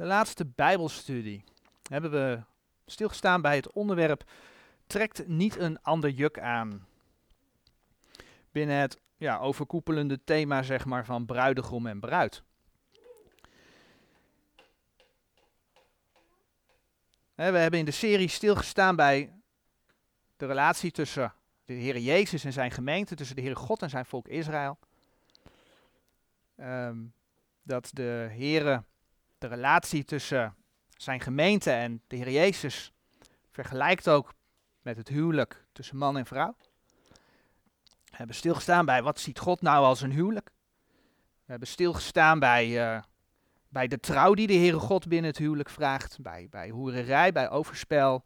de laatste Bijbelstudie hebben we stilgestaan bij het onderwerp trekt niet een ander juk aan. Binnen het ja, overkoepelende thema zeg maar, van bruidegom en bruid. We hebben in de serie stilgestaan bij de relatie tussen de Heer Jezus en zijn gemeente, tussen de Heer God en zijn volk Israël. Ehm, dat de Heer de relatie tussen zijn gemeente en de Heer Jezus vergelijkt ook met het huwelijk tussen man en vrouw. We hebben stilgestaan bij wat ziet God nou als een huwelijk. We hebben stilgestaan bij, uh, bij de trouw die de Heere God binnen het huwelijk vraagt. Bij, bij hoererij, bij overspel.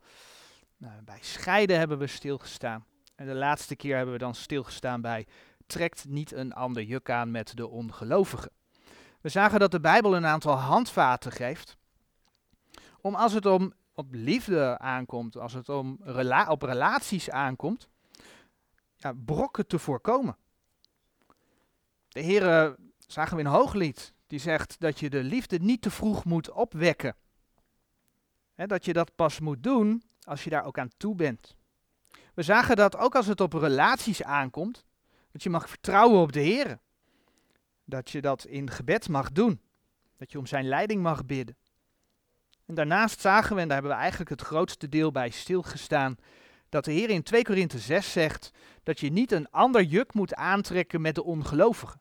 Nou, bij scheiden hebben we stilgestaan. En de laatste keer hebben we dan stilgestaan bij trekt niet een ander juk aan met de ongelovigen. We zagen dat de Bijbel een aantal handvaten geeft om als het om op liefde aankomt, als het om op relaties aankomt, ja, brokken te voorkomen. De Heer, zagen we in Hooglied, die zegt dat je de liefde niet te vroeg moet opwekken. dat je dat pas moet doen als je daar ook aan toe bent. We zagen dat ook als het op relaties aankomt, dat je mag vertrouwen op de Heer. Dat je dat in gebed mag doen. Dat je om zijn leiding mag bidden. En daarnaast zagen we, en daar hebben we eigenlijk het grootste deel bij stilgestaan, dat de Heer in 2 Korinthe 6 zegt dat je niet een ander juk moet aantrekken met de ongelovigen.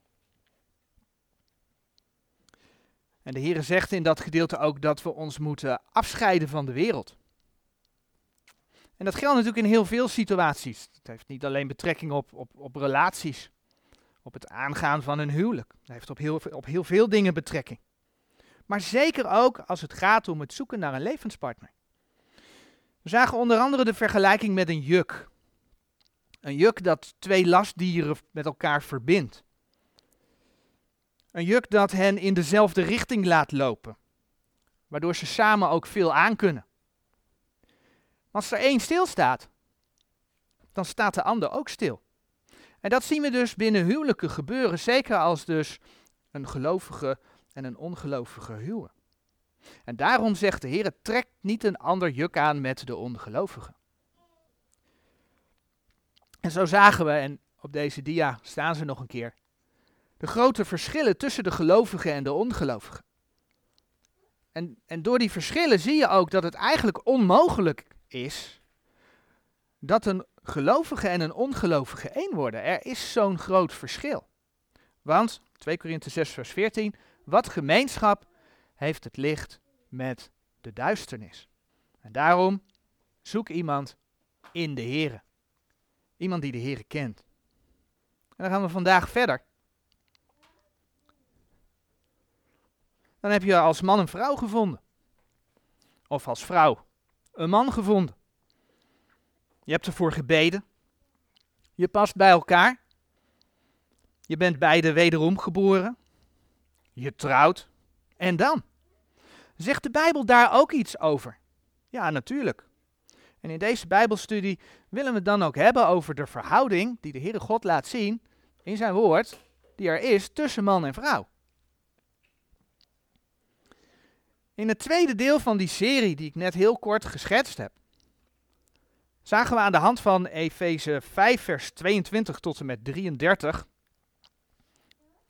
En de Heer zegt in dat gedeelte ook dat we ons moeten afscheiden van de wereld. En dat geldt natuurlijk in heel veel situaties. Het heeft niet alleen betrekking op, op, op relaties, op het aangaan van een huwelijk. Het heeft op heel, op heel veel dingen betrekking. Maar zeker ook als het gaat om het zoeken naar een levenspartner. We zagen onder andere de vergelijking met een juk. Een juk dat twee lastdieren met elkaar verbindt. Een juk dat hen in dezelfde richting laat lopen, waardoor ze samen ook veel aankunnen. Als er één stilstaat, dan staat de ander ook stil. En dat zien we dus binnen huwelijken gebeuren, zeker als dus een gelovige en een ongelovige huwen. En daarom zegt de Heer, trek niet een ander juk aan met de ongelovigen. En zo zagen we, en op deze dia staan ze nog een keer, de grote verschillen tussen de gelovigen en de ongelovigen. En, en door die verschillen zie je ook dat het eigenlijk onmogelijk is dat een gelovige en een ongelovige één worden. Er is zo'n groot verschil. Want, 2 Korinthe 6 vers 14, wat gemeenschap heeft het licht met de duisternis? En daarom zoek iemand in de Here. Iemand die de Here kent. En dan gaan we vandaag verder. Dan heb je als man een vrouw gevonden. Of als vrouw een man gevonden. Je hebt ervoor gebeden. Je past bij elkaar. Je bent beide wederom geboren. Je trouwt. En dan? Zegt de Bijbel daar ook iets over? Ja, natuurlijk. En in deze Bijbelstudie willen we het dan ook hebben over de verhouding die de Heere God laat zien in zijn woord, die er is tussen man en vrouw. In het tweede deel van die serie, die ik net heel kort geschetst heb, zagen we aan de hand van Efeze 5, vers 22 tot en met 33,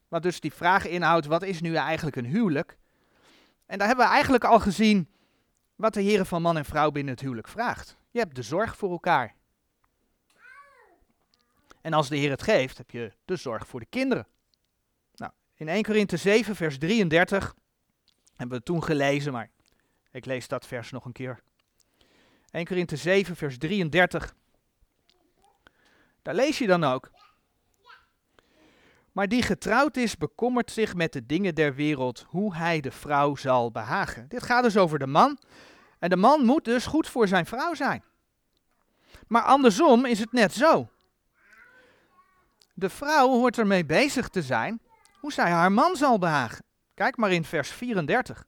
wat dus die vraag inhoudt, wat is nu eigenlijk een huwelijk? En daar hebben we eigenlijk al gezien wat de heren van man en vrouw binnen het huwelijk vraagt. Je hebt de zorg voor elkaar. En als de Heer het geeft, heb je de zorg voor de kinderen. Nou, in 1 Korinthe 7, vers 33 hebben we toen gelezen, maar ik lees dat vers nog een keer. 1 Korinthe 7, vers 33. Daar lees je dan ook. Maar die getrouwd is, bekommert zich met de dingen der wereld, hoe hij de vrouw zal behagen. Dit gaat dus over de man. En de man moet dus goed voor zijn vrouw zijn. Maar andersom is het net zo. De vrouw hoort ermee bezig te zijn hoe zij haar man zal behagen. Kijk maar in vers 34.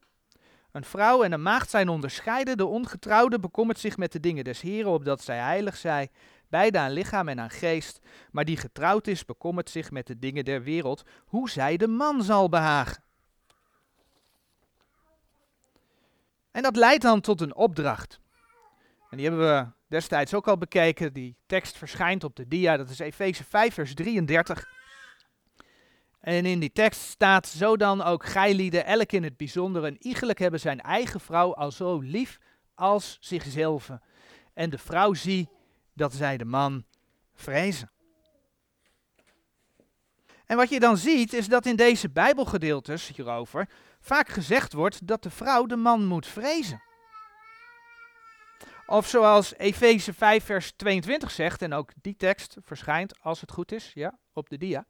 Een vrouw en een maagd zijn onderscheiden. De ongetrouwde bekommert zich met de dingen des Heren, opdat zij heilig zij, beide aan lichaam en aan geest. Maar die getrouwd is, bekommert zich met de dingen der wereld, hoe zij de man zal behagen. En dat leidt dan tot een opdracht. En die hebben we destijds ook al bekeken. Die tekst verschijnt op de dia. Dat is Efeze 5, vers 33. En in die tekst staat: Zo dan ook gijlieden, elk in het bijzonder en iegelijk hebben zijn eigen vrouw al zo lief als zichzelf. En de vrouw zie dat zij de man vrezen. En wat je dan ziet is dat in deze Bijbelgedeeltes hierover vaak gezegd wordt dat de vrouw de man moet vrezen. Of zoals Efeze 5 vers 22 zegt, en ook die tekst verschijnt als het goed is, ja, op de dia.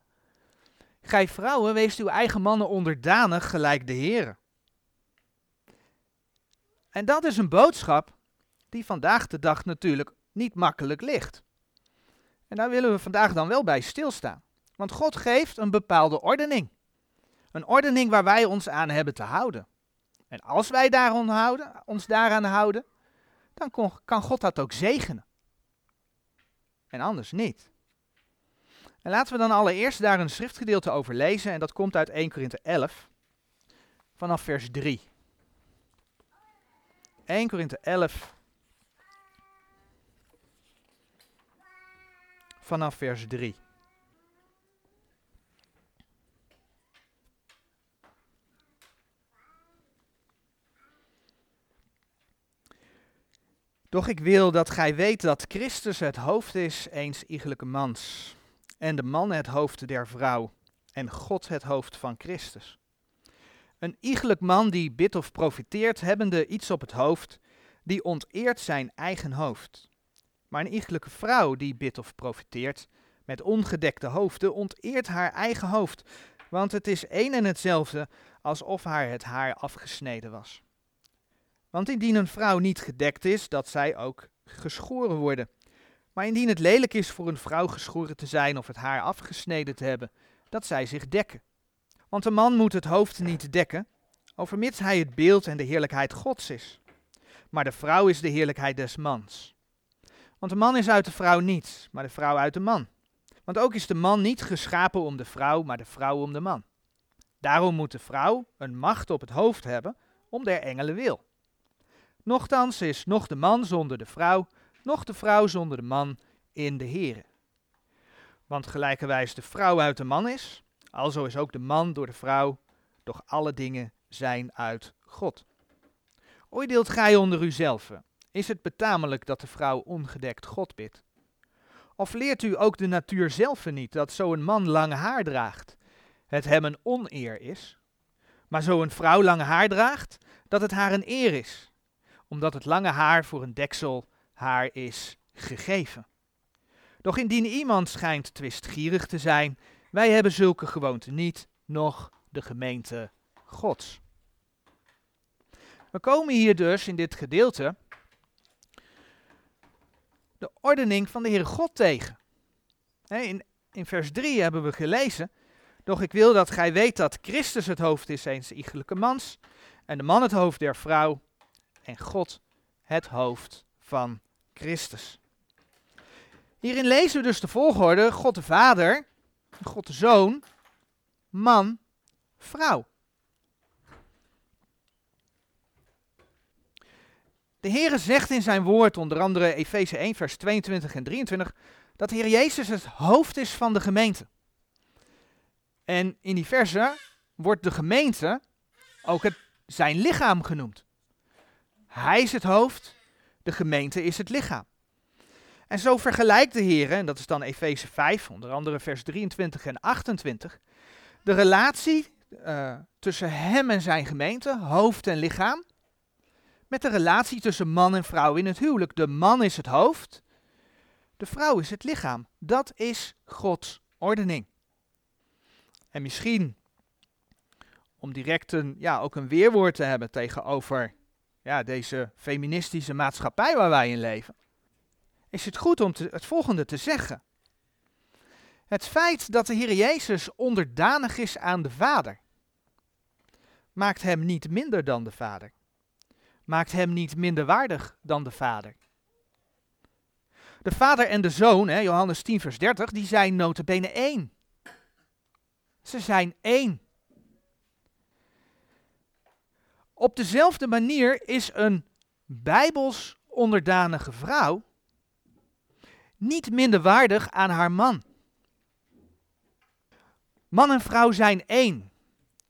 Gij vrouwen, wees uw eigen mannen onderdanig gelijk de heren. En dat is een boodschap die vandaag de dag natuurlijk niet makkelijk ligt. En daar willen we vandaag dan wel bij stilstaan. Want God geeft een bepaalde ordening. Een ordening waar wij ons aan hebben te houden. En als wij houden, ons daaraan houden, dan kan God dat ook zegenen. En anders niet. En laten we dan allereerst daar een schriftgedeelte over lezen. En dat komt uit 1 Korinthe 11, vanaf vers 3. 1 Korinthe 11, vanaf vers 3. Doch ik wil dat gij weet dat Christus het hoofd is eens iegelijke mans, en de man het hoofd der vrouw, en God het hoofd van Christus. Een iegelijk man die bidt of profiteert, hebbende iets op het hoofd, die onteert zijn eigen hoofd. Maar een iegelijke vrouw die bidt of profiteert, met ongedekte hoofden, onteert haar eigen hoofd, want het is één en hetzelfde alsof haar het haar afgesneden was. Want indien een vrouw niet gedekt is, dat zij ook geschoren worden. Maar indien het lelijk is voor een vrouw geschoren te zijn of het haar afgesneden te hebben, dat zij zich dekken. Want de man moet het hoofd niet dekken, overmits hij het beeld en de heerlijkheid Gods is. Maar de vrouw is de heerlijkheid des mans. Want de man is uit de vrouw niet, maar de vrouw uit de man. Want ook is de man niet geschapen om de vrouw, maar de vrouw om de man. Daarom moet de vrouw een macht op het hoofd hebben, om der engelen wil. Nochtans is nog de man zonder de vrouw, nog de vrouw zonder de man in de Here. Want gelijkerwijs de vrouw uit de man is, alzo is ook de man door de vrouw, doch alle dingen zijn uit God. Oordeelt gij onder uzelf, is het betamelijk dat de vrouw ongedekt God bidt? Of leert u ook de natuur zelf niet dat zo een man lange haar draagt, het hem een oneer is, maar zo een vrouw lange haar draagt, dat het haar een eer is? omdat het lange haar voor een deksel haar is gegeven. Doch indien iemand schijnt twistgierig te zijn, wij hebben zulke gewoonten niet, noch de gemeente Gods. We komen hier dus in dit gedeelte de ordening van de Heere God tegen. In, in vers 3 hebben we gelezen, doch ik wil dat gij weet dat Christus het hoofd is eens iegelijke mans, en de man het hoofd der vrouw, en God het hoofd van Christus. Hierin lezen we dus de volgorde: God de Vader, God de Zoon, man, vrouw. De Heere zegt in zijn woord, onder andere Efeze 1, vers 22 en 23, dat Heer Jezus het hoofd is van de gemeente. En in die verse wordt de gemeente ook het, zijn lichaam genoemd. Hij is het hoofd, de gemeente is het lichaam. En zo vergelijkt de Heer, en dat is dan Efeze 5, onder andere vers 23 en 28, de relatie uh, tussen hem en zijn gemeente, hoofd en lichaam, met de relatie tussen man en vrouw in het huwelijk. De man is het hoofd, de vrouw is het lichaam. Dat is Gods ordening. En misschien, om direct een, ja, ook een weerwoord te hebben tegenover ja, deze feministische maatschappij waar wij in leven, is het goed om het volgende te zeggen. Het feit dat de Heer Jezus onderdanig is aan de Vader, maakt hem niet minder dan de Vader. Maakt hem niet minder waardig dan de Vader. De Vader en de Zoon, hè, Johannes 10, vers 30, die zijn notabene één. Ze zijn één. Op dezelfde manier is een bijbels onderdanige vrouw niet minder waardig aan haar man. Man en vrouw zijn één.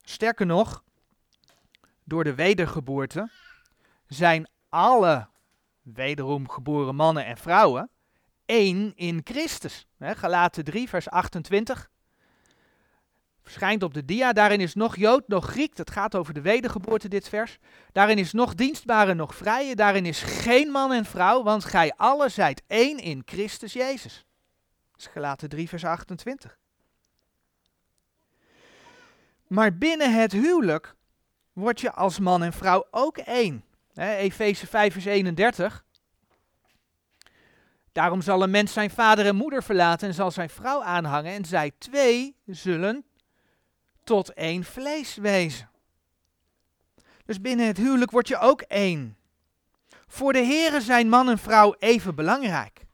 Sterker nog, door de wedergeboorte zijn alle wederom geboren mannen en vrouwen één in Christus. Galaten 3, vers 28. Verschijnt op de dia. Daarin is nog Jood, nog Griek. Dat gaat over de wedergeboorte, dit vers. Daarin is nog dienstbare, nog vrije. Daarin is geen man en vrouw, want gij alle zijt één in Christus Jezus. Dat is Galaten 3, vers 28. Maar binnen het huwelijk word je als man en vrouw ook één. Efeze 5, vers 31. Daarom zal een mens zijn vader en moeder verlaten en zal zijn vrouw aanhangen en zij twee zullen tot één vlees wezen. Dus binnen het huwelijk word je ook één. Voor de heren zijn man en vrouw even belangrijk.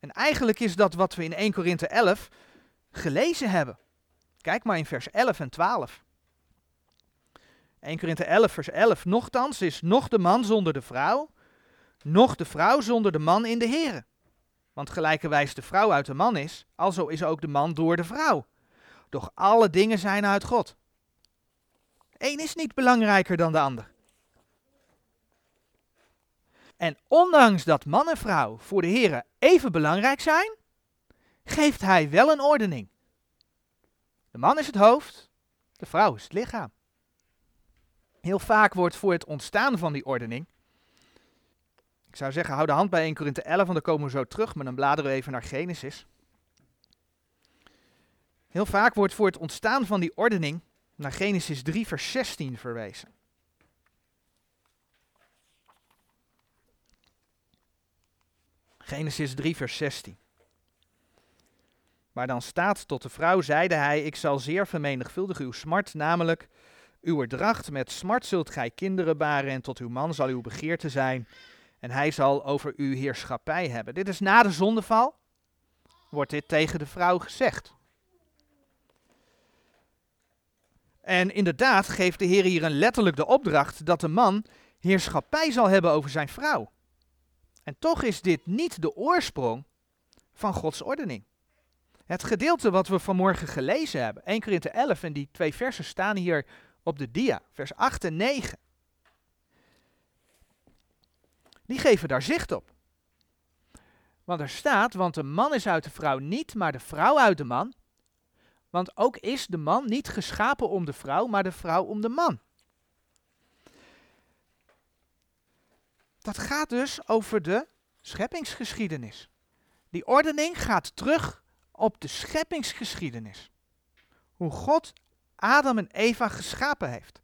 En eigenlijk is dat wat we in 1 Korinthe 11 gelezen hebben. Kijk maar in vers 11 en 12. 1 Korinthe 11 vers 11. Nochtans is nog de man zonder de vrouw, nog de vrouw zonder de man in de heren. Want gelijkerwijs de vrouw uit de man is, alzo is ook de man door de vrouw. Doch alle dingen zijn uit God. Eén is niet belangrijker dan de ander. En ondanks dat man en vrouw voor de Heer even belangrijk zijn, geeft hij wel een ordening. De man is het hoofd, de vrouw is het lichaam. Heel vaak wordt voor het ontstaan van die ordening ik zou zeggen, hou de hand bij 1 Korinthe 11, want dan komen we zo terug, maar dan bladeren we even naar Genesis. Heel vaak wordt voor het ontstaan van die ordening naar Genesis 3, vers 16 verwezen. Genesis 3, vers 16. Waar dan staat, tot de vrouw zeide hij, ik zal zeer vermenigvuldigen uw smart, namelijk uw dracht, met smart zult gij kinderen baren en tot uw man zal uw begeerte zijn en hij zal over uw heerschappij hebben. Dit is na de zondeval, wordt dit tegen de vrouw gezegd. En inderdaad geeft de Heer hier een letterlijk de opdracht dat de man heerschappij zal hebben over zijn vrouw. En toch is dit niet de oorsprong van Gods ordening. Het gedeelte wat we vanmorgen gelezen hebben, 1 Korinthe 11 en die twee versen staan hier op de dia, vers 8 en 9 die geven daar zicht op. Want er staat, want de man is uit de vrouw niet, maar de vrouw uit de man. Want ook is de man niet geschapen om de vrouw, maar de vrouw om de man. Dat gaat dus over de scheppingsgeschiedenis. Die ordening gaat terug op de scheppingsgeschiedenis. Hoe God Adam en Eva geschapen heeft.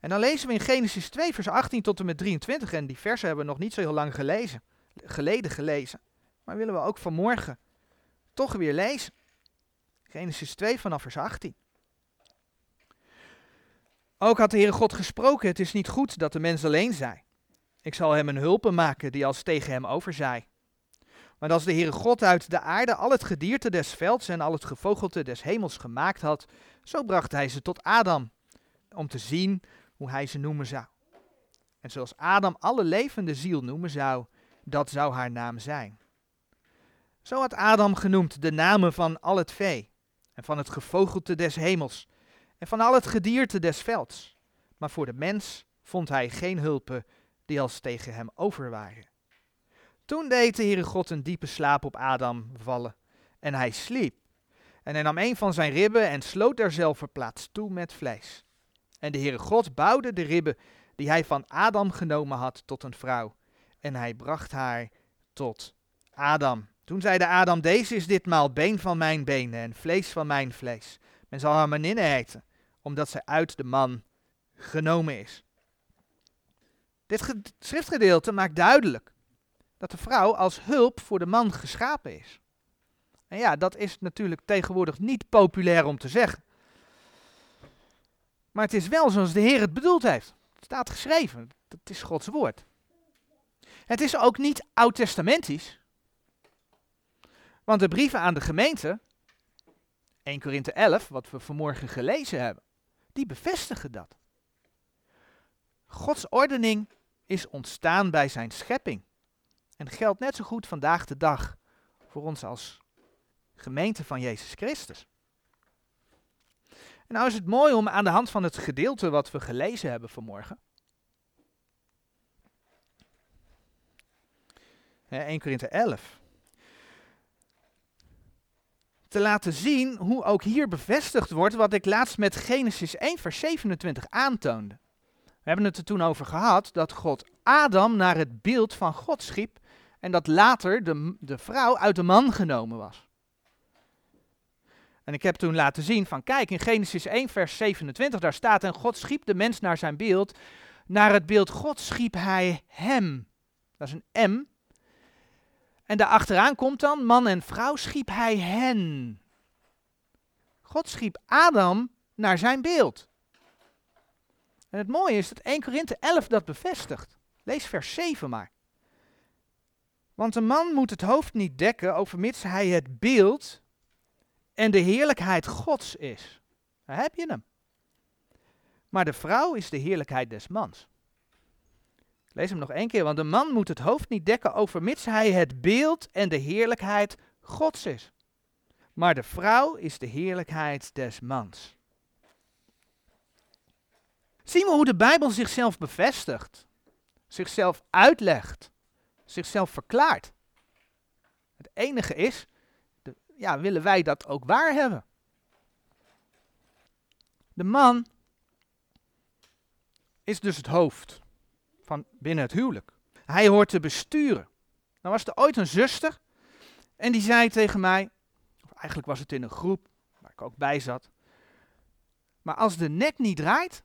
En dan lezen we in Genesis 2, vers 18 tot en met 23. En die versen hebben we nog niet zo heel lang gelezen, geleden gelezen. Maar willen we ook vanmorgen toch weer lezen. Genesis 2 vanaf vers 18. Ook had de Heere God gesproken, het is niet goed dat de mens alleen zij. Ik zal hem een hulpen maken die als tegen hem overzij. Maar als de Heere God uit de aarde al het gedierte des velds en al het gevogelte des hemels gemaakt had, zo bracht hij ze tot Adam, om te zien hoe hij ze noemen zou. En zoals Adam alle levende ziel noemen zou, dat zou haar naam zijn. Zo had Adam genoemd de namen van al het vee, en van het gevogelte des hemels, en van al het gedierte des velds. Maar voor de mens vond hij geen hulpen die als tegen hem over waren. Toen deed de Heere God een diepe slaap op Adam vallen, en hij sliep. En hij nam een van zijn ribben en sloot derzelfde plaats toe met vlees. En de Heere God bouwde de ribben die hij van Adam genomen had tot een vrouw. En hij bracht haar tot Adam. Toen zeide Adam, deze is ditmaal been van mijn benen en vlees van mijn vlees. Men zal haar maninne heten, omdat zij uit de man genomen is. Dit schriftgedeelte maakt duidelijk dat de vrouw als hulp voor de man geschapen is. En ja, dat is natuurlijk tegenwoordig niet populair om te zeggen. Maar het is wel zoals de Heer het bedoeld heeft. Het staat geschreven. Het is Gods woord. Het is ook niet oud-testamentisch. Want de brieven aan de gemeente, 1 Korinthe 11, wat we vanmorgen gelezen hebben, die bevestigen dat. Gods ordening is ontstaan bij zijn schepping. En geldt net zo goed vandaag de dag voor ons als gemeente van Jezus Christus. En nou is het mooi om aan de hand van het gedeelte wat we gelezen hebben vanmorgen. 1 Korinthe 11. Te laten zien hoe ook hier bevestigd wordt wat ik laatst met Genesis 1 vers 27 aantoonde. We hebben het er toen over gehad dat God Adam naar het beeld van God schiep en dat later de, de vrouw uit de man genomen was. En ik heb toen laten zien van kijk in Genesis 1 vers 27 daar staat en God schiep de mens naar zijn beeld. Naar het beeld God schiep hij hem. Dat is een M. En daarachteraan komt dan man en vrouw schiep hij hen. God schiep Adam naar zijn beeld. En het mooie is dat 1 Korinthe 11 dat bevestigt. Lees vers 7 maar. Want een man moet het hoofd niet dekken, overmits hij het beeld en de heerlijkheid Gods is. Daar heb je hem. Maar de vrouw is de heerlijkheid des mans. Lees hem nog één keer, want de man moet het hoofd niet dekken, overmits hij het beeld en de heerlijkheid Gods is. Maar de vrouw is de heerlijkheid des mans. Zien we hoe de Bijbel zichzelf bevestigt, zichzelf uitlegt, zichzelf verklaart. Het enige is, de, ja, willen wij dat ook waar hebben? De man is dus het hoofd van binnen het huwelijk. Hij hoort te besturen. Nou was er ooit een zuster en die zei tegen mij, of eigenlijk was het in een groep waar ik ook bij zat, maar als de nek niet draait,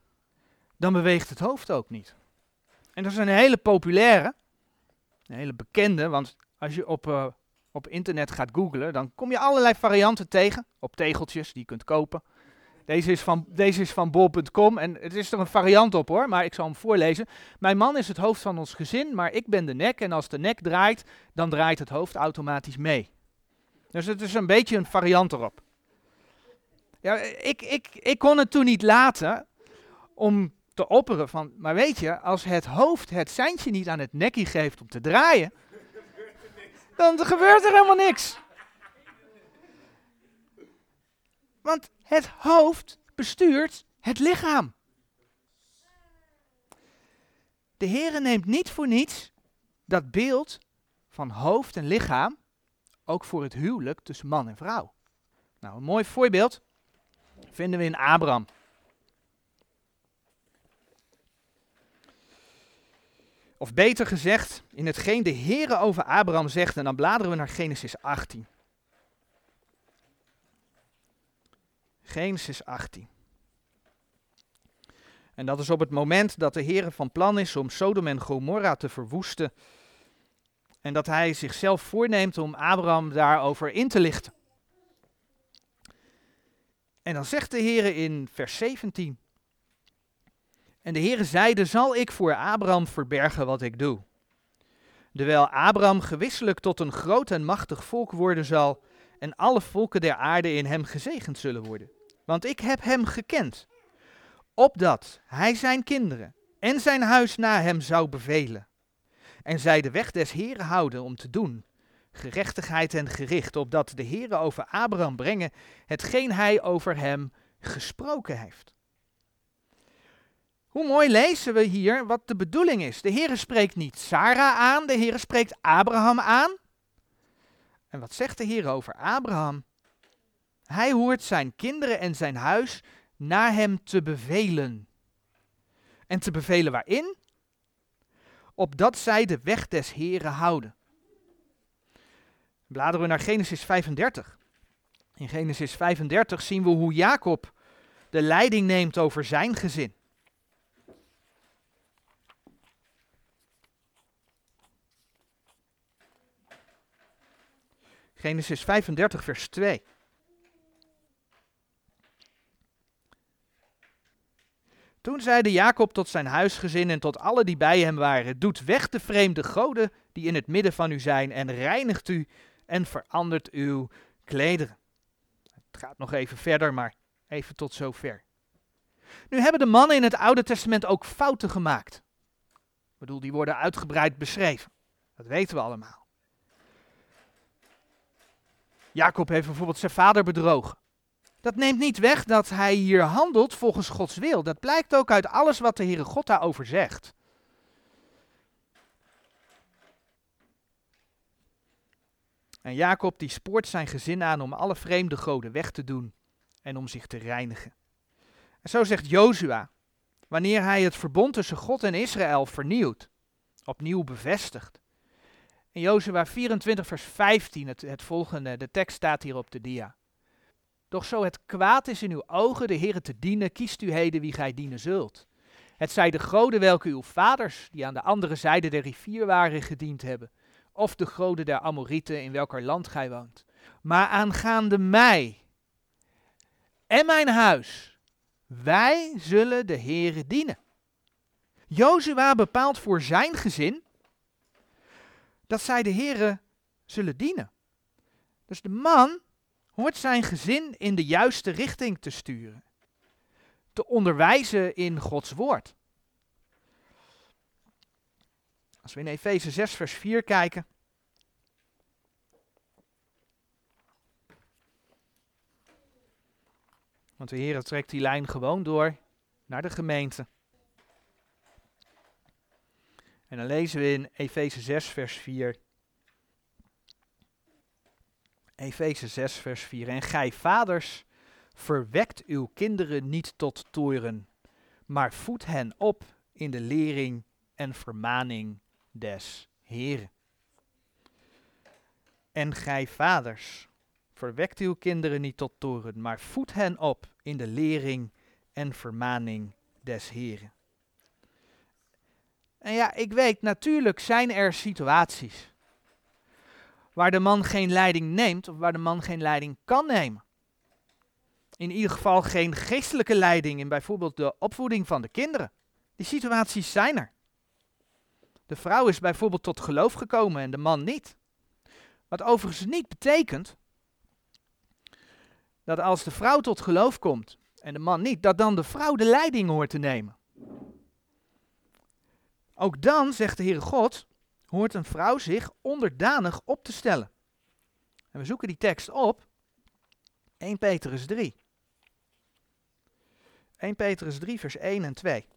dan beweegt het hoofd ook niet. En dat is een hele populaire, een hele bekende, want als je op, uh, op internet gaat googlen, dan kom je allerlei varianten tegen op tegeltjes die je kunt kopen. Deze is van, deze is van bol.com en het is er een variant op hoor, maar ik zal hem voorlezen. Mijn man is het hoofd van ons gezin, maar ik ben de nek en als de nek draait, dan draait het hoofd automatisch mee. Dus het is een beetje een variant erop. Ja, ik, ik, ik kon het toen niet laten om te opperen van, maar weet je, als het hoofd het seintje niet aan het nekkie geeft om te draaien, dan gebeurt er helemaal niks. Want het hoofd bestuurt het lichaam. De Heere neemt niet voor niets dat beeld van hoofd en lichaam ook voor het huwelijk tussen man en vrouw. Nou, een mooi voorbeeld vinden we in Abraham. Of beter gezegd, in hetgeen de Heere over Abraham zegt, en dan bladeren we naar Genesis 18. Genesis 18. En dat is op het moment dat de Heer van plan is om Sodom en Gomorra te verwoesten. En dat hij zichzelf voorneemt om Abraham daarover in te lichten. En dan zegt de Heer in vers 17. En de Heer zeide, zal ik voor Abraham verbergen wat ik doe? Terwijl Abraham gewisselijk tot een groot en machtig volk worden zal, en alle volken der aarde in hem gezegend zullen worden. Want ik heb hem gekend, opdat hij zijn kinderen en zijn huis na hem zou bevelen. En zij de weg des Heren houden om te doen, gerechtigheid en gericht, opdat de Heere over Abraham brengen hetgeen hij over hem gesproken heeft. Hoe mooi lezen we hier wat de bedoeling is. De Heere spreekt niet Sarah aan, de Heere spreekt Abraham aan. En wat zegt de Heer over Abraham? Hij hoort zijn kinderen en zijn huis naar hem te bevelen. En te bevelen waarin? Opdat zij de weg des Heren houden. Bladeren we naar Genesis 35. In Genesis 35 zien we hoe Jacob de leiding neemt over zijn gezin. Genesis 35, vers 2. Toen zeide Jacob tot zijn huisgezin en tot alle die bij hem waren: Doet weg de vreemde goden die in het midden van u zijn, en reinigt u en verandert uw klederen. Het gaat nog even verder, maar even tot zover. Nu hebben de mannen in het Oude Testament ook fouten gemaakt. Ik bedoel, die worden uitgebreid beschreven. Dat weten we allemaal. Jacob heeft bijvoorbeeld zijn vader bedrogen. Dat neemt niet weg dat hij hier handelt volgens Gods wil. Dat blijkt ook uit alles wat de Heere God daarover zegt. En Jacob die spoort zijn gezin aan om alle vreemde goden weg te doen en om zich te reinigen. En zo zegt Jozua, wanneer hij het verbond tussen God en Israël vernieuwt, opnieuw bevestigt. In Jozua 24 vers 15, het, het volgende, de tekst staat hier op de dia. Doch zo het kwaad is in uw ogen de Heere te dienen, kiest u heden wie gij dienen zult. Het zij de goden welke uw vaders, die aan de andere zijde der rivier waren, gediend hebben, of de goden der Amorieten in welker land gij woont. Maar aangaande mij en mijn huis, wij zullen de Heere dienen. Jozua bepaalt voor zijn gezin dat zij de Heere zullen dienen. Dus de man hoort zijn gezin in de juiste richting te sturen. Te onderwijzen in Gods woord. Als we in Efeze 6 vers 4 kijken. Want de Heer trekt die lijn gewoon door naar de gemeente. En dan lezen we in Efeze 6 vers 4. Efeze 6, vers 4. En gij vaders, verwekt uw kinderen niet tot toren, maar voed hen op in de lering en vermaning des Heren. En gij vaders, verwekt uw kinderen niet tot toren, maar voed hen op in de lering en vermaning des Heren. En ja, ik weet, natuurlijk zijn er situaties waar de man geen leiding neemt of waar de man geen leiding kan nemen. In ieder geval geen geestelijke leiding in bijvoorbeeld de opvoeding van de kinderen. Die situaties zijn er. De vrouw is bijvoorbeeld tot geloof gekomen en de man niet. Wat overigens niet betekent dat als de vrouw tot geloof komt en de man niet, dat dan de vrouw de leiding hoort te nemen. Ook dan, zegt de Heere God, hoort een vrouw zich onderdanig op te stellen. En we zoeken die tekst op. 1 Petrus 3. 1 Petrus 3, vers 1 en 2.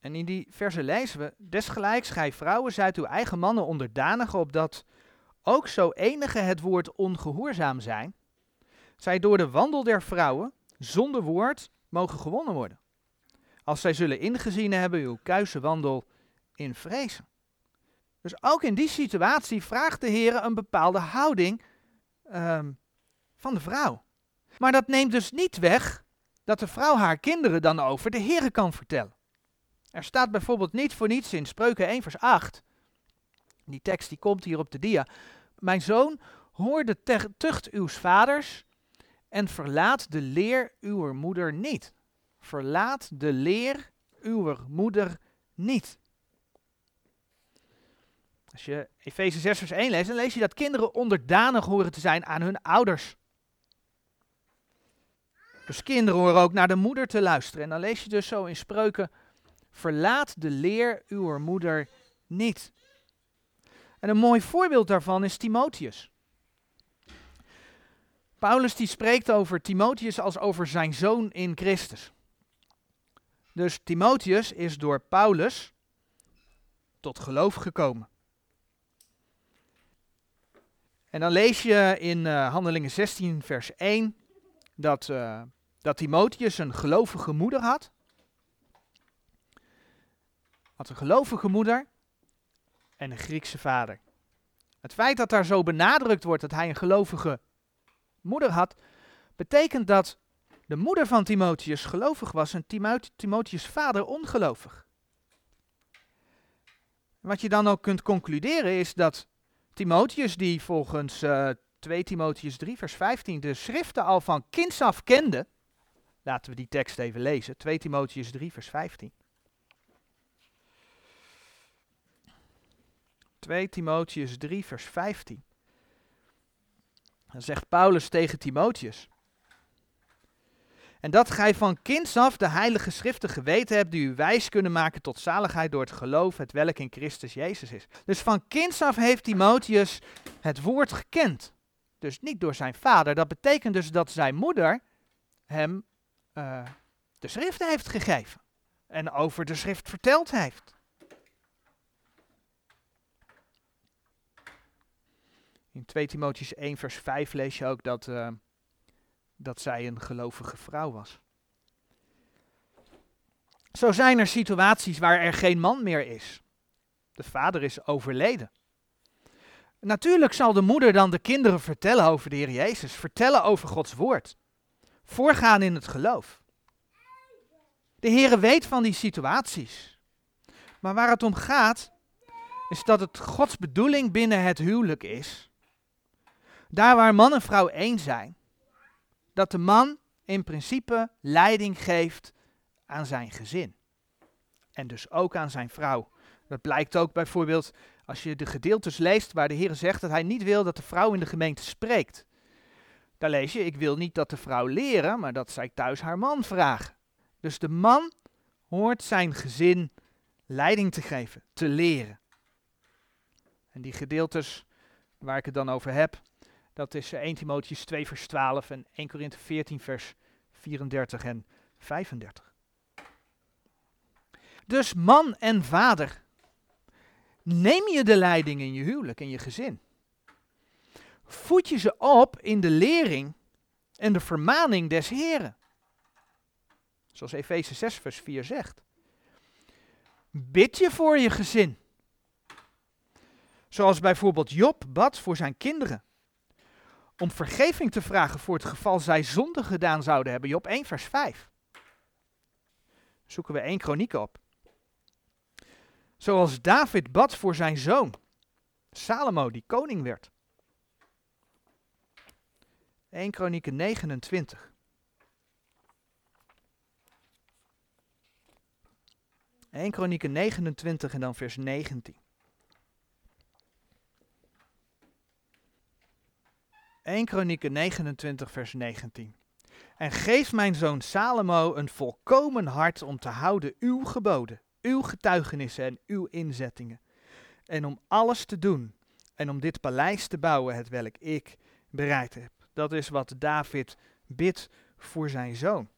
En in die verse lezen we, desgelijks gij vrouwen zijt uw eigen mannen onderdanig, opdat ook zo enige het woord ongehoorzaam zijn, zij door de wandel der vrouwen zonder woord mogen gewonnen worden. Als zij zullen ingezien hebben uw kuise wandel in vrezen. Dus ook in die situatie vraagt de Heer een bepaalde houding um, van de vrouw. Maar dat neemt dus niet weg dat de vrouw haar kinderen dan over de Heer kan vertellen. Er staat bijvoorbeeld niet voor niets in Spreuken 1 vers 8. Die tekst die komt hier op de dia. Mijn zoon, hoor de tucht uw vaders en verlaat de leer uw moeder niet. Verlaat de leer uw moeder niet. Als je Efeze 6 vers 1 leest, dan lees je dat kinderen onderdanig horen te zijn aan hun ouders. Dus kinderen horen ook naar de moeder te luisteren. En dan lees je dus zo in spreuken, verlaat de leer uw moeder niet. En een mooi voorbeeld daarvan is Timotheus. Paulus die spreekt over Timotheus als over zijn zoon in Christus. Dus Timotheus is door Paulus tot geloof gekomen. En dan lees je in uh, Handelingen 16, vers 1 dat, uh, dat Timotheus een gelovige moeder had. Had een gelovige moeder en een Griekse vader. Het feit dat daar zo benadrukt wordt dat hij een gelovige moeder had, betekent dat de moeder van Timotheus gelovig was en Timotheus vader ongelovig. Wat je dan ook kunt concluderen is dat Timotheus, die volgens uh, eh, 2 Timotheus 3, vers 15 de schriften al van kinds af kende, laten we die tekst even lezen, 2 Timotheus 3, vers 15. 2 Timotheus 3, vers 15. Dan zegt Paulus tegen Timotheus. En dat gij van kinds af de heilige schriften geweten hebt die u wijs kunnen maken tot zaligheid door het geloof het welk in Christus Jezus is. Dus van kinds af heeft Timotheus het woord gekend. Dus niet door zijn vader. Dat betekent dus dat zijn moeder hem uh, de schrift heeft gegeven. En over de schrift verteld heeft. In 2 Timotheus 1 vers 5 lees je ook dat, uh, dat zij een gelovige vrouw was. Zo zijn er situaties waar er geen man meer is. De vader is overleden. Natuurlijk zal de moeder dan de kinderen vertellen over de Heer Jezus, vertellen over Gods woord. Voorgaan in het geloof. De Heer weet van die situaties. Maar waar het om gaat, is dat het Gods bedoeling binnen het huwelijk is. Daar waar man en vrouw één zijn, dat de man in principe leiding geeft aan zijn gezin. En dus ook aan zijn vrouw. Dat blijkt ook bijvoorbeeld als je de gedeeltes leest waar de Heer zegt dat hij niet wil dat de vrouw in de gemeente spreekt. Daar lees je, ik wil niet dat de vrouw leren, maar dat zij thuis haar man vragen. Dus de man hoort zijn gezin leiding te geven, te leren. En die gedeeltes waar ik het dan over heb, dat is 1 Timotheus 2 vers 12 en 1 Korinthe 14 vers 34 en 35. Dus man en vader, neem je de leiding in je huwelijk, in je gezin. Voed je ze op in de lering en de vermaning des Heren. Zoals Efeze 6 vers 4 zegt. Bid je voor je gezin. Zoals bijvoorbeeld Job bad voor zijn kinderen om vergeving te vragen voor het geval zij zonde gedaan zouden hebben. Job 1 vers 5. Zoeken we één kroniek op. Zoals David bad voor zijn zoon, Salomo, die koning werd. 1 Kronieken 29. 1 Kronieken 29 en dan vers 19. 1 Kronieken 29, vers 19. En geef mijn zoon Salomo een volkomen hart om te houden uw geboden, uw getuigenissen en uw inzettingen. En om alles te doen en om dit paleis te bouwen, het welk ik bereid heb. Dat is wat David bidt voor zijn zoon.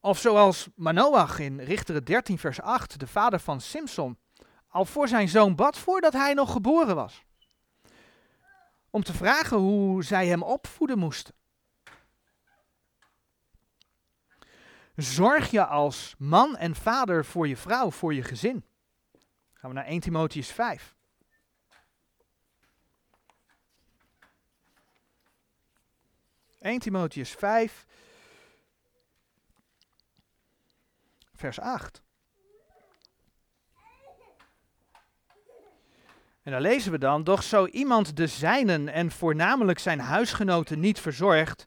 Of zoals Manoach in Richteren 13, vers 8, de vader van Simson, al voor zijn zoon bad voordat hij nog geboren was om te vragen hoe zij hem opvoeden moesten. Zorg je als man en vader voor je vrouw, voor je gezin. Gaan we naar 1 Timotheus 5. ...1 Timotheus 5, vers 8. En dan lezen we dan, doch zo iemand de zijnen en voornamelijk zijn huisgenoten niet verzorgt,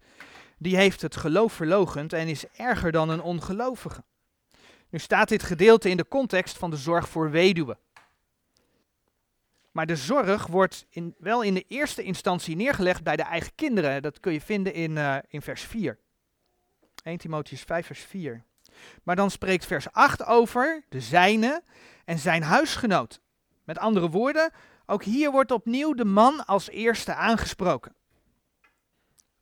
die heeft het geloof verlogend en is erger dan een ongelovige. Nu staat dit gedeelte in de context van de zorg voor weduwen. Maar de zorg wordt in, wel in de eerste instantie neergelegd bij de eigen kinderen. Dat kun je vinden in, uh, in vers 4. 1 Timotheus 5 vers 4. Maar dan spreekt vers 8 over de zijne en zijn huisgenoot. Met andere woorden, ook hier wordt opnieuw de man als eerste aangesproken.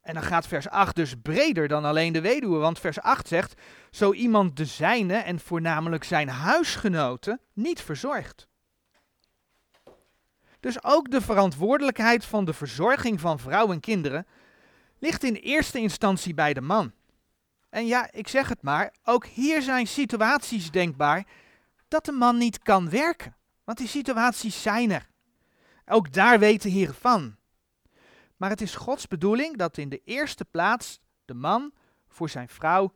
En dan gaat vers 8 dus breder dan alleen de weduwe, want vers 8 zegt, zo iemand de zijne en voornamelijk zijn huisgenoten niet verzorgt. Dus ook de verantwoordelijkheid van de verzorging van vrouw en kinderen ligt in eerste instantie bij de man. En ja, ik zeg het maar, ook hier zijn situaties denkbaar dat de man niet kan werken. Want die situaties zijn er. Ook daar weet de Heer van. Maar het is Gods bedoeling dat in de eerste plaats de man voor zijn vrouw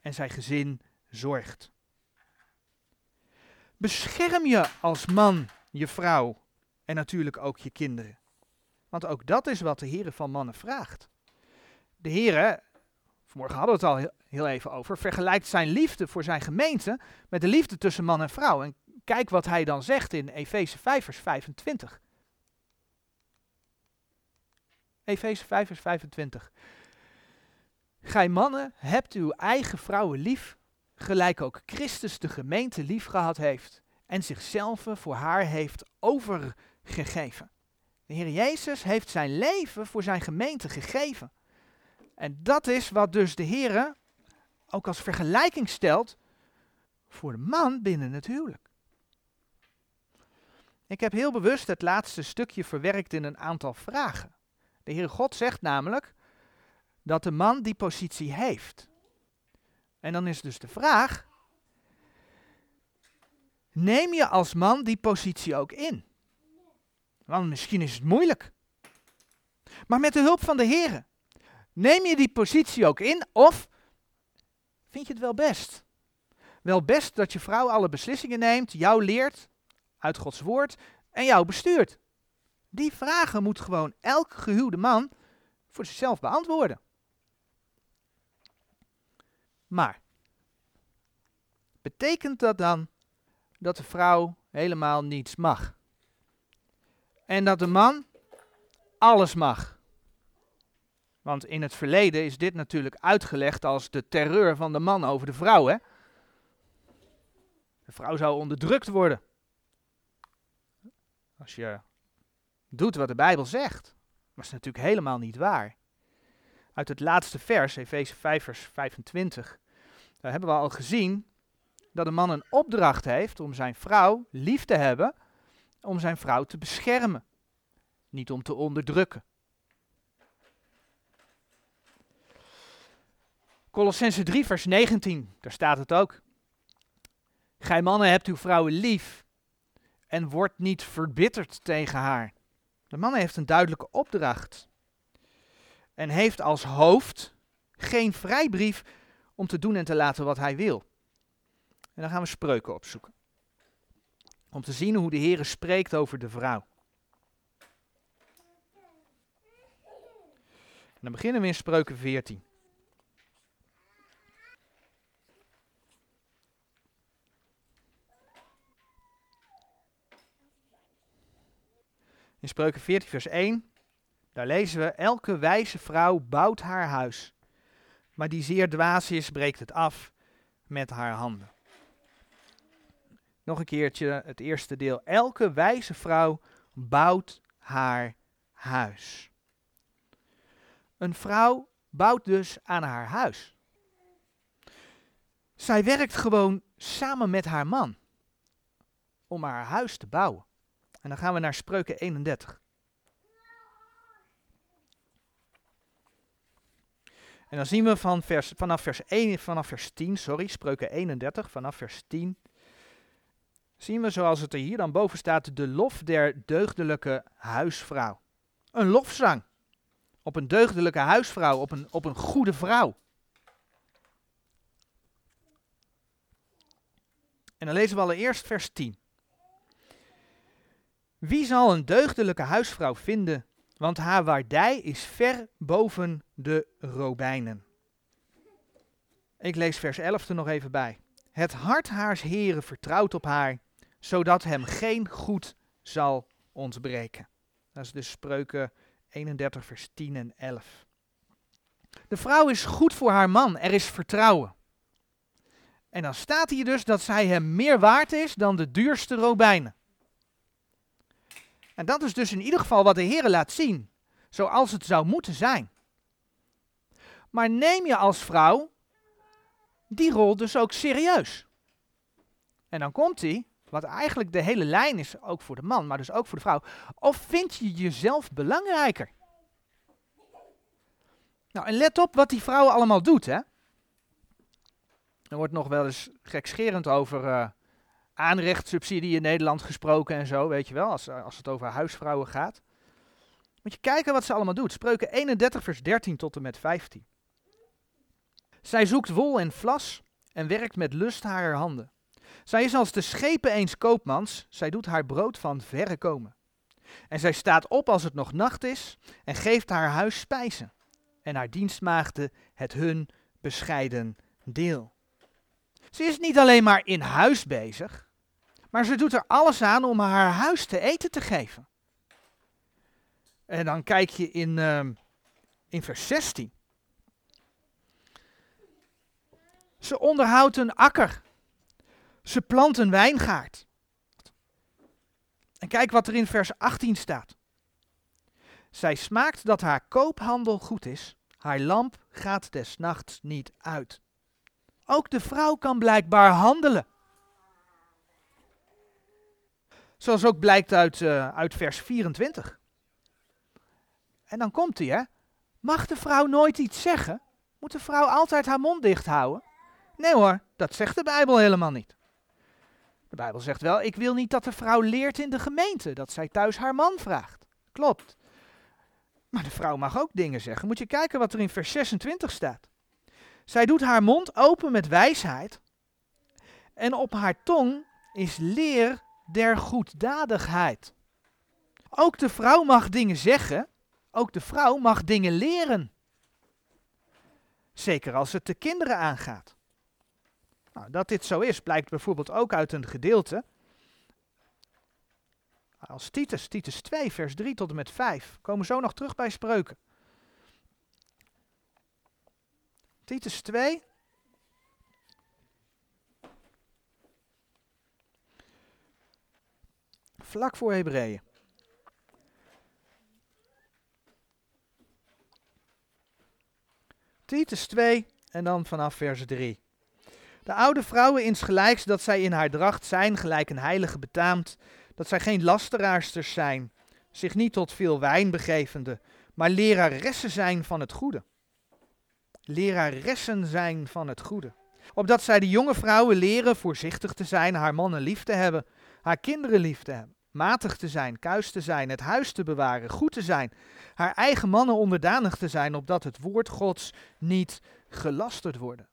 en zijn gezin zorgt. Bescherm je als man je vrouw en natuurlijk ook je kinderen. Want ook dat is wat de Heer van mannen vraagt. De Heer, vanmorgen hadden we het al heel even over, vergelijkt zijn liefde voor zijn gemeente met de liefde tussen man en vrouw. En kijk wat hij dan zegt in Efeze 5 vers 25. Efeze 5 vers 25. Gij mannen hebt uw eigen vrouwen lief, gelijk ook Christus de gemeente lief gehad heeft en zichzelf voor haar heeft overgegeven. De Heer Jezus heeft zijn leven voor zijn gemeente gegeven. En dat is wat dus de Heer ook als vergelijking stelt voor de man binnen het huwelijk. Ik heb heel bewust het laatste stukje verwerkt in een aantal vragen. De Heere God zegt namelijk dat de man die positie heeft. En dan is dus de vraag, neem je als man die positie ook in? Want misschien is het moeilijk. Maar met de hulp van de Heer, neem je die positie ook in of vind je het wel best? Wel best dat je vrouw alle beslissingen neemt, jou leert uit Gods woord en jou bestuurt. Die vragen moet gewoon elk gehuwde man voor zichzelf beantwoorden. Maar betekent dat dan dat de vrouw helemaal niets mag? En dat de man alles mag? Want in het verleden is dit natuurlijk uitgelegd als de terreur van de man over de vrouw. Hè? De vrouw zou onderdrukt worden. Als je doet wat de Bijbel zegt. Maar is natuurlijk helemaal niet waar. Uit het laatste vers, Efeze 5 vers 25, daar hebben we al gezien dat een man een opdracht heeft om zijn vrouw lief te hebben, om zijn vrouw te beschermen, niet om te onderdrukken. Colossense 3 vers 19, daar staat het ook. Gij mannen hebt uw vrouwen lief en wordt niet verbitterd tegen haar. De man heeft een duidelijke opdracht. En heeft als hoofd geen vrijbrief om te doen en te laten wat hij wil. En dan gaan we spreuken opzoeken. Om te zien hoe de Heer spreekt over de vrouw. En dan beginnen we in spreuken 14. In Spreuken 14, vers 1, daar lezen we: Elke wijze vrouw bouwt haar huis, maar die zeer dwaas is, breekt het af met haar handen. Nog een keertje het eerste deel. Elke wijze vrouw bouwt haar huis. Een vrouw bouwt dus aan haar huis. Zij werkt gewoon samen met haar man om haar huis te bouwen. En dan gaan we naar Spreuken 31. En dan zien we van vers, vanaf, vers 1, vanaf vers 10, sorry, Spreuken 31, vanaf vers 10, zien we zoals het er hier dan boven staat, de lof der deugdelijke huisvrouw. Een lofzang op een deugdelijke huisvrouw, op een, op een goede vrouw. En dan lezen we allereerst vers 10. Wie zal een deugdelijke huisvrouw vinden, want haar waardij is ver boven de robijnen. Ik lees vers 11 er nog even bij. Het hart haars heren vertrouwt op haar, zodat hem geen goed zal ontbreken. Dat is de spreuken 31 vers 10 en 11. De vrouw is goed voor haar man, er is vertrouwen. En dan staat hier dus dat zij hem meer waard is dan de duurste robijnen. En dat is dus in ieder geval wat de Heer laat zien, zoals het zou moeten zijn. Maar neem je als vrouw die rol dus ook serieus. En dan komt hij, wat eigenlijk de hele lijn is, ook voor de man, maar dus ook voor de vrouw. Of vind je jezelf belangrijker? Nou, en let op wat die vrouw allemaal doet, hè. Er wordt nog wel eens gekscherend over uh, aanrechtssubsidie in Nederland gesproken en zo, weet je wel, als, als het over huisvrouwen gaat. Moet je kijken wat ze allemaal doet. Spreuken 31 vers 13 tot en met 15. Zij zoekt wol en vlas en werkt met lust haar handen. Zij is als de schepen eens koopmans, zij doet haar brood van verre komen. En zij staat op als het nog nacht is en geeft haar huis spijzen. En haar dienstmaagden het hun bescheiden deel. Ze is niet alleen maar in huis bezig, maar ze doet er alles aan om haar huis te eten te geven. En dan kijk je in, ehm, in vers 16. Ze onderhoudt een akker. Ze plant een wijngaard. En kijk wat er in vers 18 staat. Zij smaakt dat haar koophandel goed is. Haar lamp gaat des nachts niet uit. Ook de vrouw kan blijkbaar handelen. Zoals ook blijkt uit, uh, uit vers 24. En dan komt hij, hè. Mag de vrouw nooit iets zeggen? Moet de vrouw altijd haar mond dicht houden? Nee hoor, dat zegt de Bijbel helemaal niet. De Bijbel zegt wel, ik wil niet dat de vrouw leert in de gemeente, dat zij thuis haar man vraagt. Klopt. Maar de vrouw mag ook dingen zeggen. Moet je kijken wat er in vers 26 staat. Zij doet haar mond open met wijsheid en op haar tong is leer der goeddadigheid. Ook de vrouw mag dingen zeggen, ook de vrouw mag dingen leren. Zeker als het de kinderen aangaat. Nou, dat dit zo is, blijkt bijvoorbeeld ook uit een gedeelte. Als Titus, Titus 2, vers 3 tot en met 5. Komen zo nog terug bij spreuken. Titus 2. Vlak voor Hebreeën. Titus 2 en dan vanaf vers 3. De oude vrouwen insgelijks dat zij in haar dracht zijn, gelijk een heilige betaamt, dat zij geen lasteraarsters zijn, zich niet tot veel wijn begevende, maar leraressen zijn van het goede. Leraressen zijn van het goede. Opdat zij de jonge vrouwen leren voorzichtig te zijn, haar mannen lief te hebben, haar kinderen lief te hebben, matig te zijn, kuis te zijn, het huis te bewaren, goed te zijn, haar eigen mannen onderdanig te zijn, opdat het woord Gods niet gelasterd worden.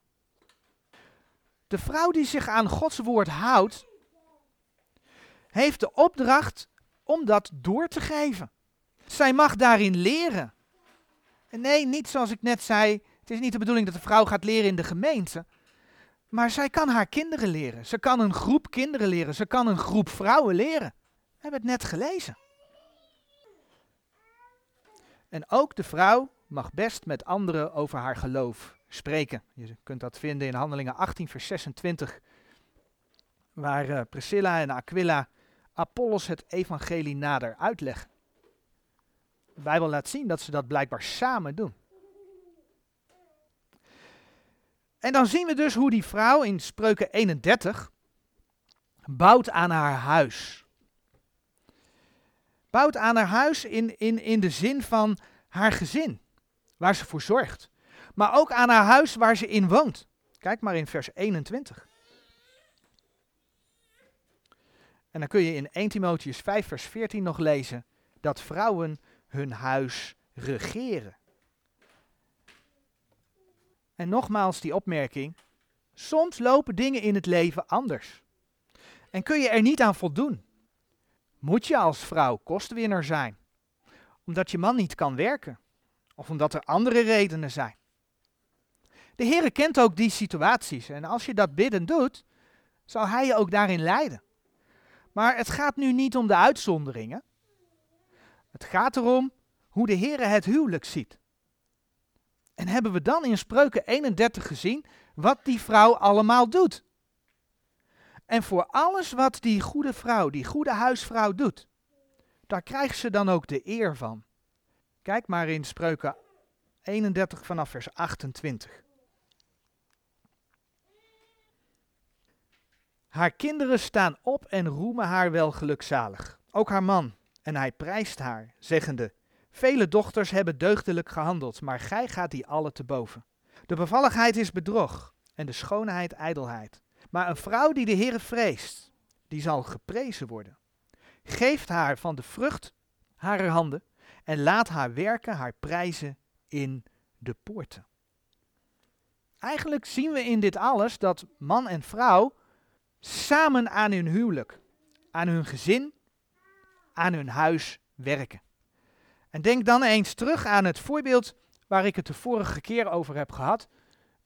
De vrouw die zich aan Gods woord houdt, heeft de opdracht om dat door te geven. Zij mag daarin leren. En nee, niet zoals ik net zei, het is niet de bedoeling dat de vrouw gaat leren in de gemeente. Maar zij kan haar kinderen leren. Ze kan een groep kinderen leren. Ze kan een groep vrouwen leren. Hebben het net gelezen. En ook de vrouw mag best met anderen over haar geloof spreken. Je kunt dat vinden in Handelingen 18, vers 26, waar uh, Priscilla en Aquila Apollos het evangelie nader uitleggen. De Bijbel laat zien dat ze dat blijkbaar samen doen. En dan zien we dus hoe die vrouw in Spreuken 31 bouwt aan haar huis. Bouwt aan haar huis in, in, in de zin van haar gezin, waar ze voor zorgt maar ook aan haar huis waar ze in woont. Kijk maar in vers 21. En dan kun je in 1 Timotheus 5 vers 14 nog lezen dat vrouwen hun huis regeren. En nogmaals die opmerking, soms lopen dingen in het leven anders. En kun je er niet aan voldoen. Moet je als vrouw kostwinner zijn, omdat je man niet kan werken, of omdat er andere redenen zijn. De Heer kent ook die situaties. En als je dat bidden doet, zal Hij je ook daarin leiden. Maar het gaat nu niet om de uitzonderingen. Het gaat erom hoe de Heer het huwelijk ziet. En hebben we dan in Spreuken 31 gezien wat die vrouw allemaal doet. En voor alles wat die goede vrouw, die goede huisvrouw doet, daar krijgt ze dan ook de eer van. Kijk maar in Spreuken 31 vanaf vers 28. Haar kinderen staan op en roemen haar wel gelukzalig. Ook haar man. En hij prijst haar, zeggende: Vele dochters hebben deugdelijk gehandeld, maar gij gaat die alle te boven. De bevalligheid is bedrog en de schoonheid ijdelheid. Maar een vrouw die de Heere vreest, die zal geprezen worden. Geeft haar van de vrucht harer handen en laat haar werken haar prijzen in de poorten. Eigenlijk zien we in dit alles dat man en vrouw samen aan hun huwelijk, aan hun gezin, aan hun huis werken. En denk dan eens terug aan het voorbeeld waar ik het de vorige keer over heb gehad,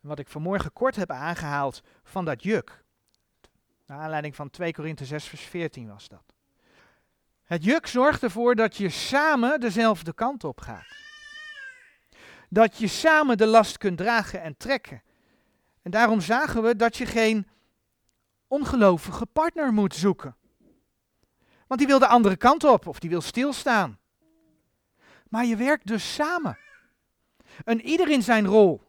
wat ik vanmorgen kort heb aangehaald van dat juk. Naar aanleiding van 2 Korinthe 6 vers 14 was dat. Het juk zorgt ervoor dat je samen dezelfde kant op gaat. Dat je samen de last kunt dragen en trekken. En daarom zagen we dat je geen ongelovige partner moet zoeken. Want die wil de andere kant op of die wil stilstaan. Maar je werkt dus samen. En ieder in zijn rol.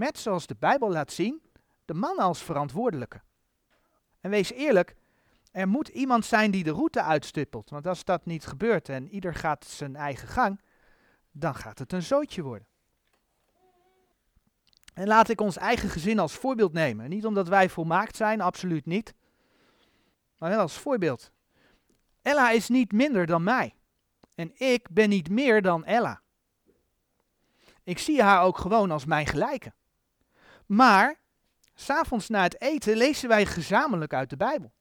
Met, zoals de Bijbel laat zien, de man als verantwoordelijke. En wees eerlijk, er moet iemand zijn die de route uitstippelt. Want als dat niet gebeurt en ieder gaat zijn eigen gang, dan gaat het een zootje worden. En laat ik ons eigen gezin als voorbeeld nemen. Niet omdat wij volmaakt zijn, absoluut niet. Maar wel als voorbeeld. Ella is niet minder dan mij. En ik ben niet meer dan Ella. Ik zie haar ook gewoon als mijn gelijke. Maar, s'avonds na het eten lezen wij gezamenlijk uit de Bijbel.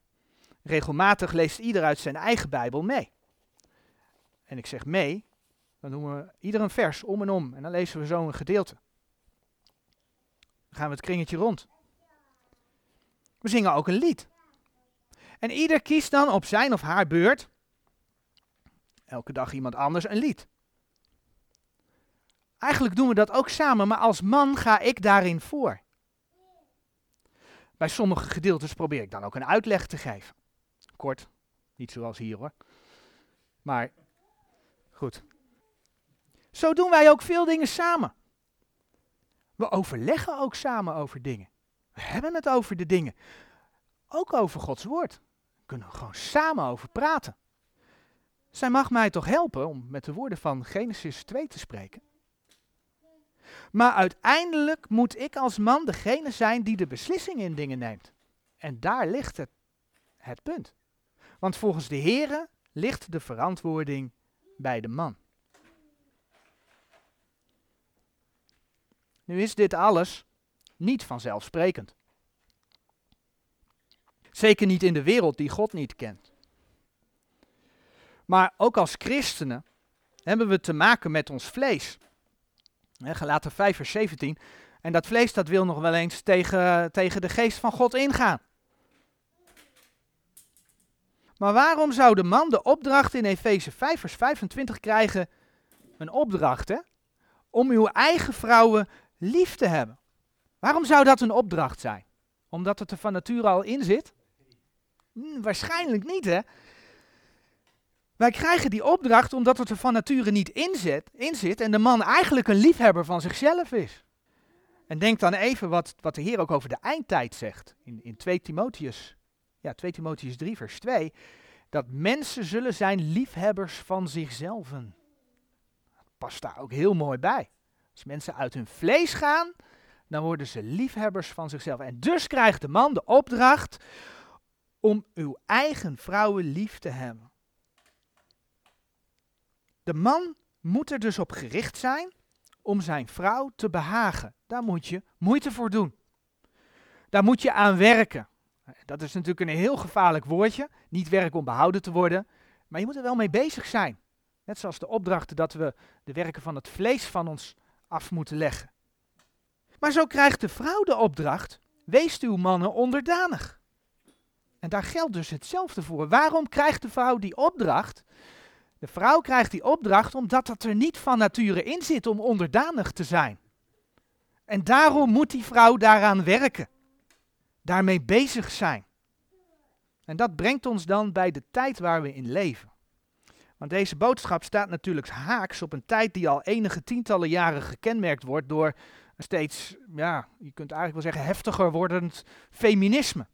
Regelmatig leest ieder uit zijn eigen Bijbel mee. En ik zeg mee, dan doen we ieder een vers om en om. En dan lezen we zo een gedeelte. Dan gaan we het kringetje rond. We zingen ook een lied. En ieder kiest dan op zijn of haar beurt, elke dag iemand anders, een lied. Eigenlijk doen we dat ook samen, maar als man ga ik daarin voor. Bij sommige gedeeltes probeer ik dan ook een uitleg te geven. Kort, niet zoals hier hoor. Maar goed. Zo doen wij ook veel dingen samen. We overleggen ook samen over dingen. We hebben het over de dingen. Ook over Gods woord. We kunnen gewoon samen over praten. Zij mag mij toch helpen om met de woorden van Genesis 2 te spreken. Maar uiteindelijk moet ik als man degene zijn die de beslissing in dingen neemt. En daar ligt het, het punt. Want volgens de Here ligt de verantwoording bij de man. Nu is dit alles niet vanzelfsprekend. Zeker niet in de wereld die God niet kent. Maar ook als christenen hebben we te maken met ons vlees. Gelaten 5 vers 17. En dat vlees dat wil nog wel eens tegen, tegen de geest van God ingaan. Maar waarom zou de man de opdracht in Efeze 5 vers 25 krijgen? Een opdracht hè? Om uw eigen vrouwen lief te hebben. Waarom zou dat een opdracht zijn? Omdat het er van nature al in zit? Hm, waarschijnlijk niet hè. Wij krijgen die opdracht omdat het er van nature niet in zit, in zit en de man eigenlijk een liefhebber van zichzelf is. En denk dan even wat, wat de Heer ook over de eindtijd zegt. In, in 2 Timotheus, ja, 2 Timotheus 3 vers 2. Dat mensen zullen zijn liefhebbers van zichzelf. Dat past daar ook heel mooi bij. Als mensen uit hun vlees gaan, dan worden ze liefhebbers van zichzelf. En dus krijgt de man de opdracht om uw eigen vrouwen lief te hebben. De man moet er dus op gericht zijn om zijn vrouw te behagen. Daar moet je moeite voor doen. Daar moet je aan werken. Dat is natuurlijk een heel gevaarlijk woordje. Niet werken om behouden te worden. Maar je moet er wel mee bezig zijn. Net zoals de opdrachten dat we de werken van het vlees van ons af moeten leggen. Maar zo krijgt de vrouw de opdracht: wees uw mannen onderdanig. En daar geldt dus hetzelfde voor. Waarom krijgt de vrouw die opdracht? De vrouw krijgt die opdracht omdat dat er niet van nature in zit om onderdanig te zijn. En daarom moet die vrouw daaraan werken. Daarmee bezig zijn. En dat brengt ons dan bij de tijd waar we in leven. Want deze boodschap staat natuurlijk haaks op een tijd die al enige tientallen jaren gekenmerkt wordt door een steeds, ja, je kunt eigenlijk wel zeggen, heftiger wordend feminisme.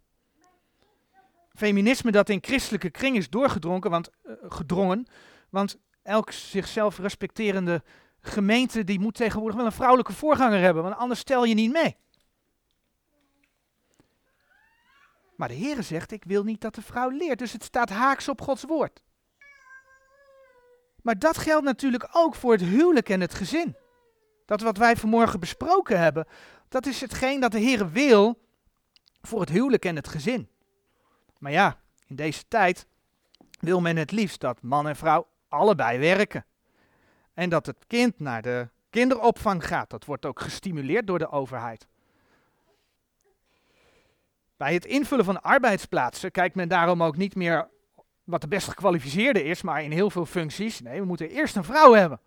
Feminisme dat in christelijke kring is doorgedrongen, want, uh, gedrongen, want elk zichzelf respecterende gemeente die moet tegenwoordig wel een vrouwelijke voorganger hebben, want anders stel je niet mee. Maar de Heere zegt, ik wil niet dat de vrouw leert, dus het staat haaks op Gods woord. Maar dat geldt natuurlijk ook voor het huwelijk en het gezin. Dat wat wij vanmorgen besproken hebben, dat is hetgeen dat de Heere wil voor het huwelijk en het gezin. Maar ja, in deze tijd wil men het liefst dat man en vrouw allebei werken. En dat het kind naar de kinderopvang gaat. Dat wordt ook gestimuleerd door de overheid. Bij het invullen van arbeidsplaatsen kijkt men daarom ook niet meer wat de best gekwalificeerde is, maar in heel veel functies. Nee, we moeten eerst een vrouw hebben.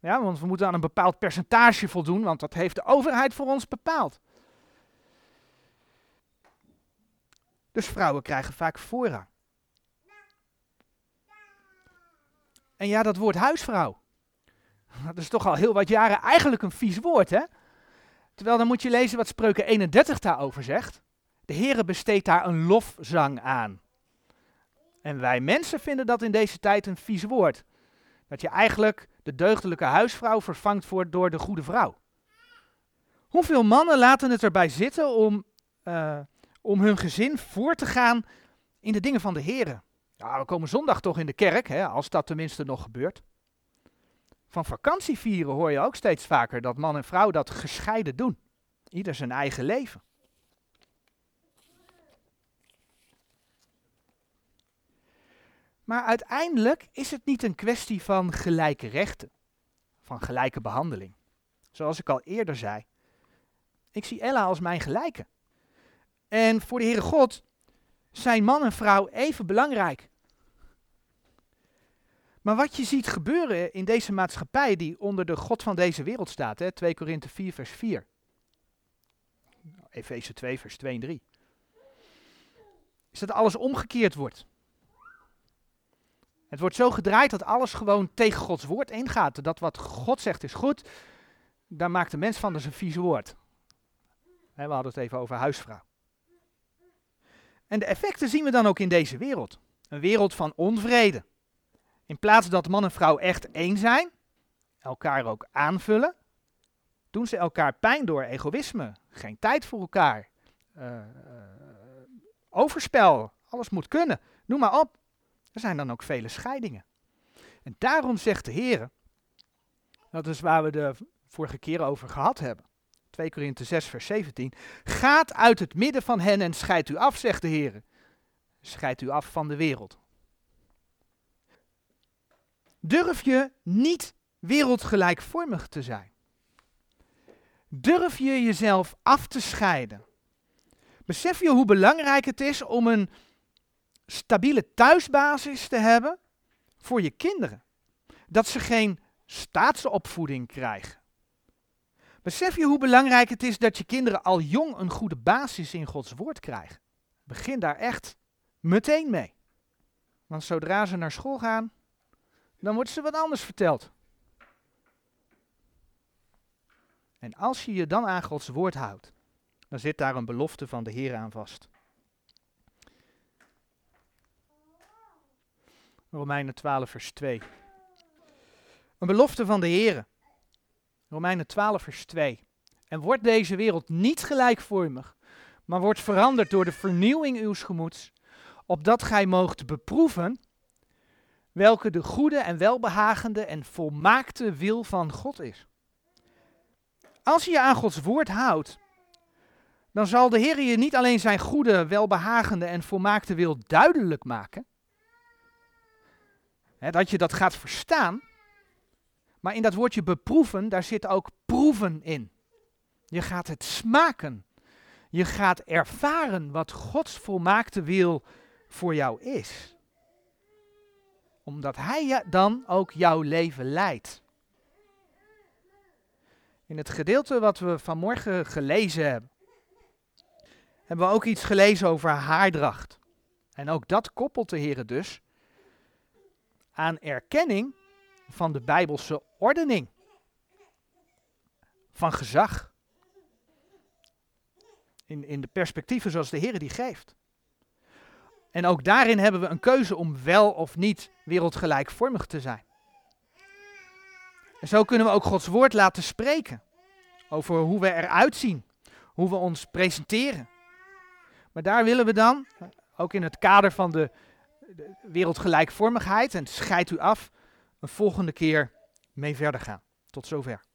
Ja, want we moeten aan een bepaald percentage voldoen, want dat heeft de overheid voor ons bepaald. Dus vrouwen krijgen vaak voorrang. En ja, dat woord huisvrouw. Dat is toch al heel wat jaren eigenlijk een vies woord, hè? Terwijl dan moet je lezen wat Spreuken 31 daarover zegt. De Heere besteedt daar een lofzang aan. En wij mensen vinden dat in deze tijd een vies woord. Dat je eigenlijk de deugdelijke huisvrouw vervangt voor, door de goede vrouw. Hoeveel mannen laten het erbij zitten om, uh, om hun gezin voor te gaan in de dingen van de Heer? Ja, we komen zondag toch in de kerk, hè, als dat tenminste nog gebeurt. Van vakantie vieren hoor je ook steeds vaker dat man en vrouw dat gescheiden doen. Ieder zijn eigen leven. Maar uiteindelijk is het niet een kwestie van gelijke rechten, van gelijke behandeling. Zoals ik al eerder zei, ik zie Ella als mijn gelijke. En voor de Heere God zijn man en vrouw even belangrijk. Maar wat je ziet gebeuren in deze maatschappij die onder de God van deze wereld staat, hè, 2 Korinthe 4 vers 4. Efeze 2 vers 2 en 3. Is dat alles omgekeerd wordt. Het wordt zo gedraaid dat alles gewoon tegen Gods woord ingaat. Dat wat God zegt is goed, daar maakt de mens van dus een vies woord. we hadden het even over huisvrouw. En de effecten zien we dan ook in deze wereld. Een wereld van onvrede. In plaats dat man en vrouw echt één zijn, elkaar ook aanvullen, doen ze elkaar pijn door egoïsme, geen tijd voor elkaar, uh, uh, overspel, alles moet kunnen, noem maar op. Er zijn dan ook vele scheidingen. En daarom zegt de Heer, dat is waar we de vorige keer over gehad hebben. 2 Korinthe 6 vers 17. Gaat uit het midden van hen en scheidt u af, zegt de Heer. Scheidt u af van de wereld. Durf je niet wereldgelijkvormig te zijn? Durf je jezelf af te scheiden? Besef je hoe belangrijk het is om een stabiele thuisbasis te hebben voor je kinderen? Dat ze geen staatsopvoeding krijgen. Besef je hoe belangrijk het is dat je kinderen al jong een goede basis in Gods woord krijgen? Begin daar echt meteen mee. Want zodra ze naar school gaan, dan wordt ze wat anders verteld. En als je je dan aan Gods woord houdt, dan zit daar een belofte van de Heer aan vast. Romeinen 12, vers 2. Een belofte van de Heer. Romeinen 12, vers 2. En wordt deze wereld niet gelijkvormig, maar wordt veranderd door de vernieuwing uws gemoeds, opdat gij moogt beproeven welke de goede en welbehagende en volmaakte wil van God is. Als je je aan Gods woord houdt, dan zal de Heer je niet alleen zijn goede, welbehagende en volmaakte wil duidelijk maken, hè, dat je dat gaat verstaan, maar in dat woordje beproeven, daar zit ook proeven in. Je gaat het smaken. Je gaat ervaren wat Gods volmaakte wil voor jou is omdat Hij dan ook jouw leven leidt. In het gedeelte wat we vanmorgen gelezen hebben, hebben we ook iets gelezen over haardracht. En ook dat koppelt de Heer dus aan erkenning van de Bijbelse ordening. Van gezag. In, in de perspectieven zoals de Heer die geeft. En ook daarin hebben we een keuze om wel of niet wereldgelijkvormig te zijn. En zo kunnen we ook Gods woord laten spreken over hoe we eruit zien, hoe we ons presenteren. Maar daar willen we dan, ook in het kader van de, wereldgelijkvormigheid, en scheid u af, een volgende keer mee verder gaan. Tot zover.